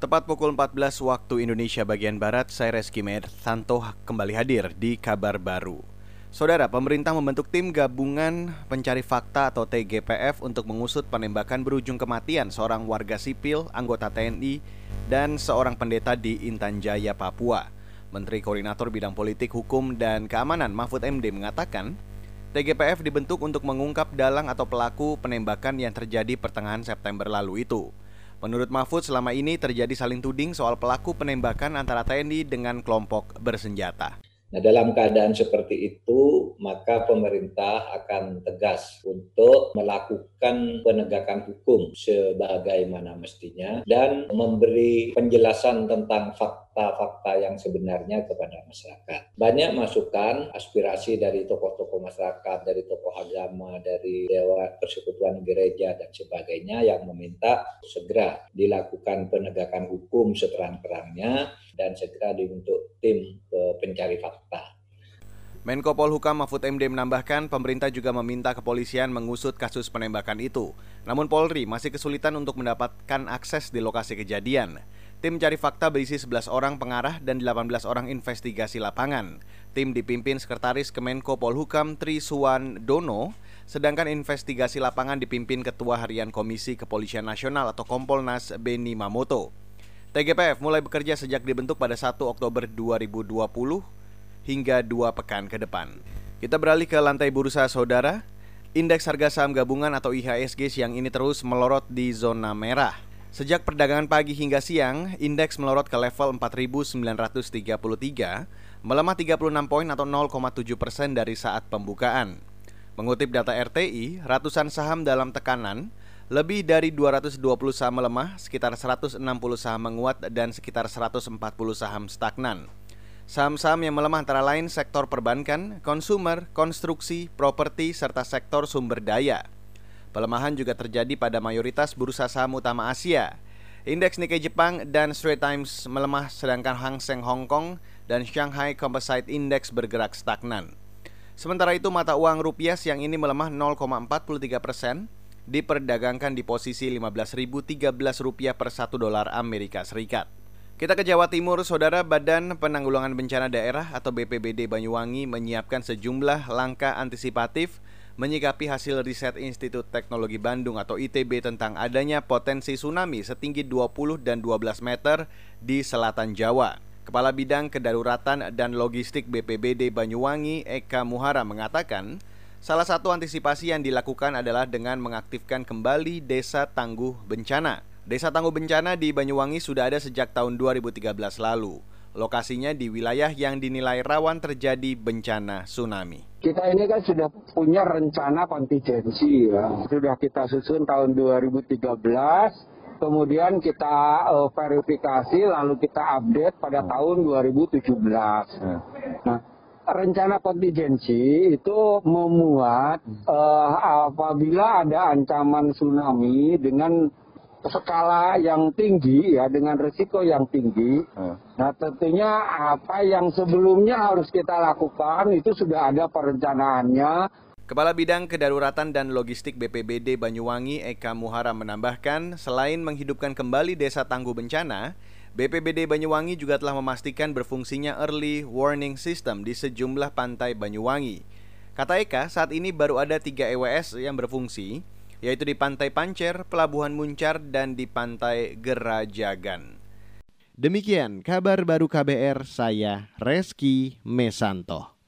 Tepat pukul 14 waktu Indonesia bagian Barat, saya Reski Med Santo kembali hadir di kabar baru. Saudara, pemerintah membentuk tim gabungan pencari fakta atau TGPF untuk mengusut penembakan berujung kematian seorang warga sipil, anggota TNI, dan seorang pendeta di Intan Jaya, Papua. Menteri Koordinator Bidang Politik, Hukum, dan Keamanan Mahfud MD mengatakan, TGPF dibentuk untuk mengungkap dalang atau pelaku penembakan yang terjadi pertengahan September lalu itu. Menurut Mahfud, selama ini terjadi saling tuding soal pelaku penembakan antara TNI dengan kelompok bersenjata. Nah, dalam keadaan seperti itu, maka pemerintah akan tegas untuk melakukan penegakan hukum sebagaimana mestinya dan memberi penjelasan tentang fakta-fakta yang sebenarnya kepada masyarakat. Banyak masukan, aspirasi dari tokoh-tokoh masyarakat, dari tokoh agama, dari Dewa Persekutuan Gereja dan sebagainya yang meminta segera dilakukan penegakan hukum seterang-terangnya dan segera dibentuk tim pencari fakta. Menko Polhukam Mahfud MD menambahkan pemerintah juga meminta kepolisian mengusut kasus penembakan itu. Namun Polri masih kesulitan untuk mendapatkan akses di lokasi kejadian. Tim cari fakta berisi 11 orang pengarah dan 18 orang investigasi lapangan. Tim dipimpin Sekretaris Kemenko Polhukam Tri Suwan Dono, sedangkan investigasi lapangan dipimpin Ketua Harian Komisi Kepolisian Nasional atau Kompolnas Beni Mamoto. TGPF mulai bekerja sejak dibentuk pada 1 Oktober 2020 hingga dua pekan ke depan. Kita beralih ke lantai bursa saudara. Indeks harga saham gabungan atau IHSG siang ini terus melorot di zona merah. Sejak perdagangan pagi hingga siang, indeks melorot ke level 4.933, melemah 36 poin atau 0,7 persen dari saat pembukaan. Mengutip data RTI, ratusan saham dalam tekanan lebih dari 220 saham melemah, sekitar 160 saham menguat, dan sekitar 140 saham stagnan. Saham-saham yang melemah antara lain sektor perbankan, konsumer, konstruksi, properti, serta sektor sumber daya. Pelemahan juga terjadi pada mayoritas bursa saham utama Asia. Indeks Nikkei Jepang dan Straits Times melemah sedangkan Hang Seng Hong Kong dan Shanghai Composite Index bergerak stagnan. Sementara itu mata uang rupiah siang ini melemah 0,43 persen diperdagangkan di posisi 15.013 rupiah per satu dolar Amerika Serikat. Kita ke Jawa Timur, Saudara Badan Penanggulangan Bencana Daerah atau BPBD Banyuwangi menyiapkan sejumlah langkah antisipatif menyikapi hasil riset Institut Teknologi Bandung atau ITB tentang adanya potensi tsunami setinggi 20 dan 12 meter di selatan Jawa. Kepala Bidang Kedaruratan dan Logistik BPBD Banyuwangi Eka Muhara mengatakan, Salah satu antisipasi yang dilakukan adalah dengan mengaktifkan kembali Desa Tangguh Bencana. Desa Tangguh Bencana di Banyuwangi sudah ada sejak tahun 2013 lalu. Lokasinya di wilayah yang dinilai rawan terjadi bencana tsunami. Kita ini kan sudah punya rencana kontingensi ya. Sudah kita susun tahun 2013, kemudian kita uh, verifikasi lalu kita update pada tahun 2017. Nah, rencana kontingensi itu memuat uh, apabila ada ancaman tsunami dengan skala yang tinggi ya dengan risiko yang tinggi. Hmm. Nah tentunya apa yang sebelumnya harus kita lakukan itu sudah ada perencanaannya. Kepala Bidang Kedaruratan dan Logistik BPBD Banyuwangi Eka Muhara menambahkan, selain menghidupkan kembali Desa Tangguh Bencana, BPBD Banyuwangi juga telah memastikan berfungsinya early warning system di sejumlah pantai Banyuwangi. Kata Eka, saat ini baru ada tiga EWS yang berfungsi, yaitu di Pantai Pancer, Pelabuhan Muncar, dan di Pantai Gerajagan. Demikian kabar baru KBR, saya Reski Mesanto.